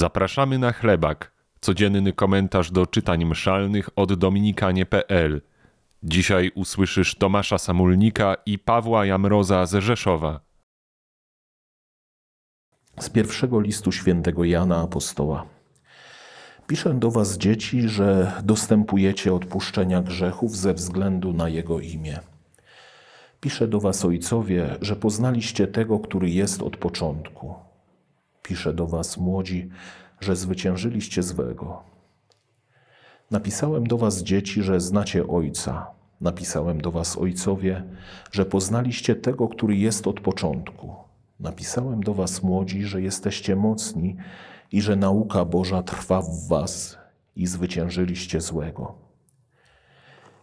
Zapraszamy na chlebak, codzienny komentarz do czytań mszalnych od dominikanie.pl. Dzisiaj usłyszysz Tomasza Samulnika i Pawła Jamroza z Rzeszowa. Z pierwszego listu świętego Jana Apostoła. Piszę do was, dzieci, że dostępujecie odpuszczenia grzechów ze względu na Jego imię. Piszę do was, ojcowie, że poznaliście tego, który jest od początku. Piszę do was, młodzi, że zwyciężyliście złego. Napisałem do was, dzieci, że znacie Ojca. Napisałem do was, ojcowie, że poznaliście tego, który jest od początku. Napisałem do was, młodzi, że jesteście mocni i że nauka Boża trwa w was i zwyciężyliście złego.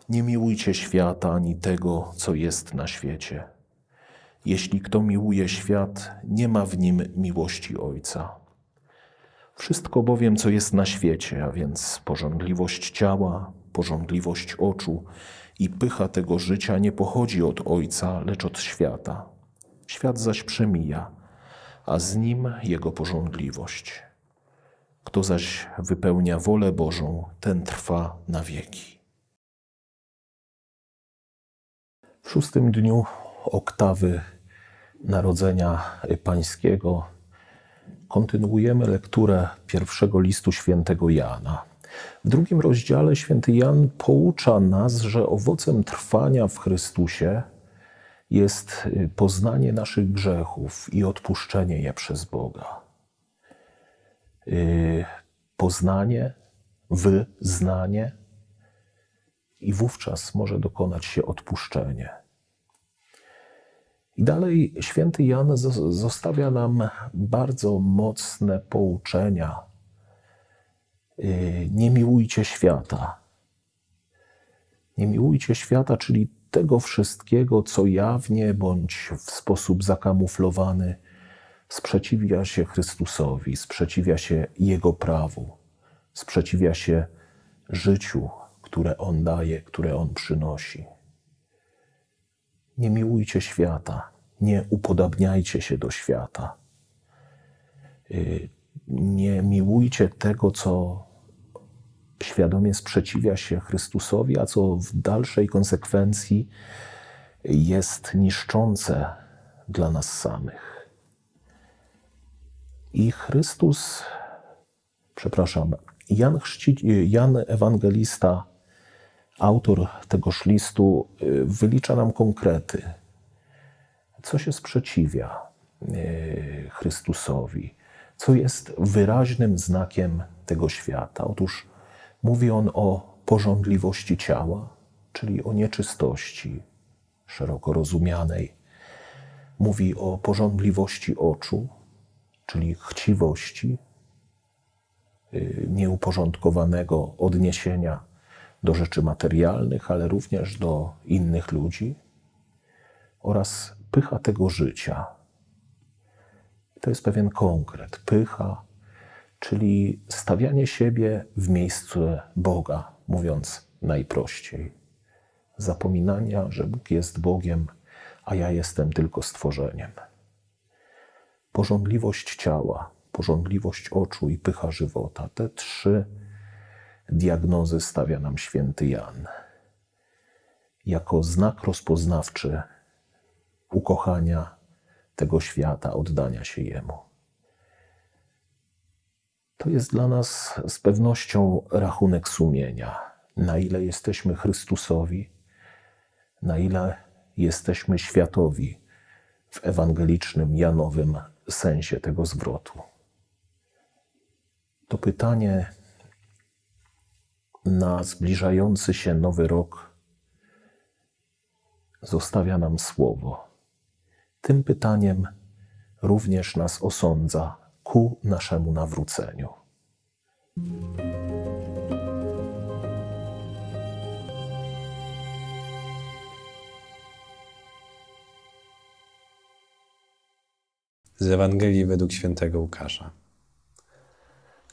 Nie miłujcie świata ani tego, co jest na świecie. Jeśli kto miłuje świat, nie ma w nim miłości Ojca. Wszystko bowiem, co jest na świecie, a więc porządliwość ciała, porządliwość oczu i pycha tego życia nie pochodzi od Ojca, lecz od świata. Świat zaś przemija, a z nim jego porządliwość. Kto zaś wypełnia wolę Bożą, ten trwa na wieki. W szóstym dniu oktawy Narodzenia Pańskiego kontynuujemy lekturę pierwszego listu świętego Jana. W drugim rozdziale święty Jan poucza nas, że owocem trwania w Chrystusie jest poznanie naszych grzechów i odpuszczenie je przez Boga. Y, poznanie, wyznanie i wówczas może dokonać się odpuszczenie. I dalej święty Jan zostawia nam bardzo mocne pouczenia. Y, nie miłujcie świata. Nie miłujcie świata, czyli tego wszystkiego, co jawnie bądź w sposób zakamuflowany sprzeciwia się Chrystusowi, sprzeciwia się Jego prawu, sprzeciwia się życiu, które On daje, które On przynosi. Nie miłujcie świata, nie upodabniajcie się do świata. Y, nie miłujcie tego, co świadomie sprzeciwia się Chrystusowi, a co w dalszej konsekwencji jest niszczące dla nas samych. I Chrystus, przepraszam, Jan, Chrzci, Jan Ewangelista autor tegoż listu y, wylicza nam konkrety, co się sprzeciwia y, Chrystusowi, co jest wyraźnym znakiem tego świata. Otóż mówi on o porządliwości ciała, czyli o nieczystości szeroko rozumianej. Mówi o porządliwości oczu, czyli chciwości, y, nieuporządkowanego odniesienia do rzeczy materialnych, ale również do innych ludzi oraz pycha tego życia. To jest pewien konkret. Pycha, czyli stawianie siebie w miejscu Boga, mówiąc najprościej. Zapominania, że Bóg jest Bogiem, a ja jestem tylko stworzeniem. Porządliwość ciała, porządliwość oczu i pycha żywota te trzy diagnozy stawia nam święty Jan. Jako znak rozpoznawczy ukochania tego świata, oddania się Jemu. To jest dla nas z pewnością rachunek sumienia, na ile jesteśmy Chrystusowi, na ile jesteśmy światowi w ewangelicznym, janowym sensie tego zwrotu. To pytanie na zbliżający się nowy rok zostawia nam słowo. Tym pytaniem również nas osądza ku naszemu nawróceniu. Z Ewangelii według świętego Łukasza.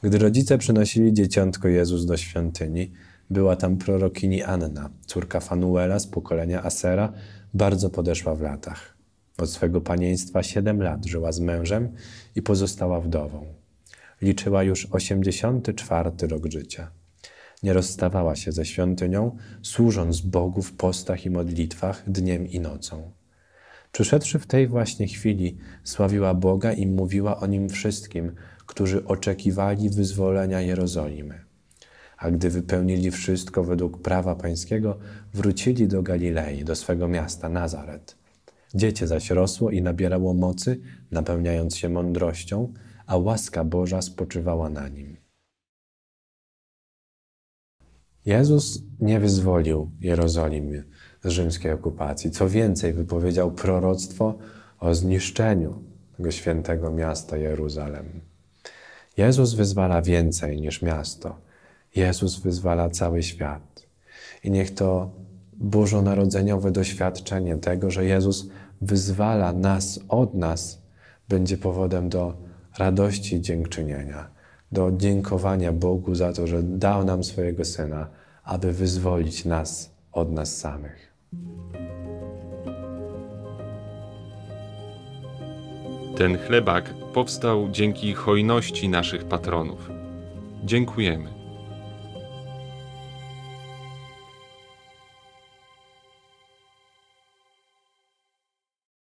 Gdy rodzice przynosili dzieciątko Jezus do świątyni, była tam prorokini Anna, córka Fanuela z pokolenia Asera, bardzo podeszła w latach. Od swego panieństwa siedem lat żyła z mężem i pozostała wdową. liczyła już 84 rok życia. Nie rozstawała się ze świątynią, służąc Bogu w postach i modlitwach dniem i nocą. Przyszedłszy w tej właśnie chwili, sławiła Boga i mówiła o nim wszystkim, którzy oczekiwali wyzwolenia Jerozolimy. A gdy wypełnili wszystko według prawa pańskiego, wrócili do Galilei, do swego miasta Nazaret. Dziecię zaś rosło i nabierało mocy, napełniając się mądrością, a łaska Boża spoczywała na nim. Jezus nie wyzwolił Jerozolimy rzymskiej okupacji. Co więcej, wypowiedział proroctwo o zniszczeniu tego świętego miasta Jeruzalem. Jezus wyzwala więcej niż miasto. Jezus wyzwala cały świat. I niech to bożonarodzeniowe doświadczenie tego, że Jezus wyzwala nas od nas, będzie powodem do radości i dziękczynienia, do dziękowania Bogu za to, że dał nam swojego Syna, aby wyzwolić nas od nas samych. Ten chlebak powstał dzięki hojności naszych patronów. Dziękujemy.